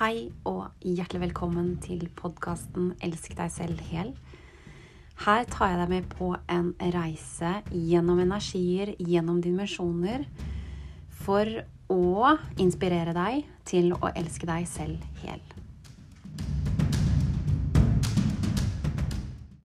Hei og hjertelig velkommen til podkasten 'Elsk deg selv hel'. Her tar jeg deg med på en reise gjennom energier, gjennom dimensjoner, for å inspirere deg til å elske deg selv hel.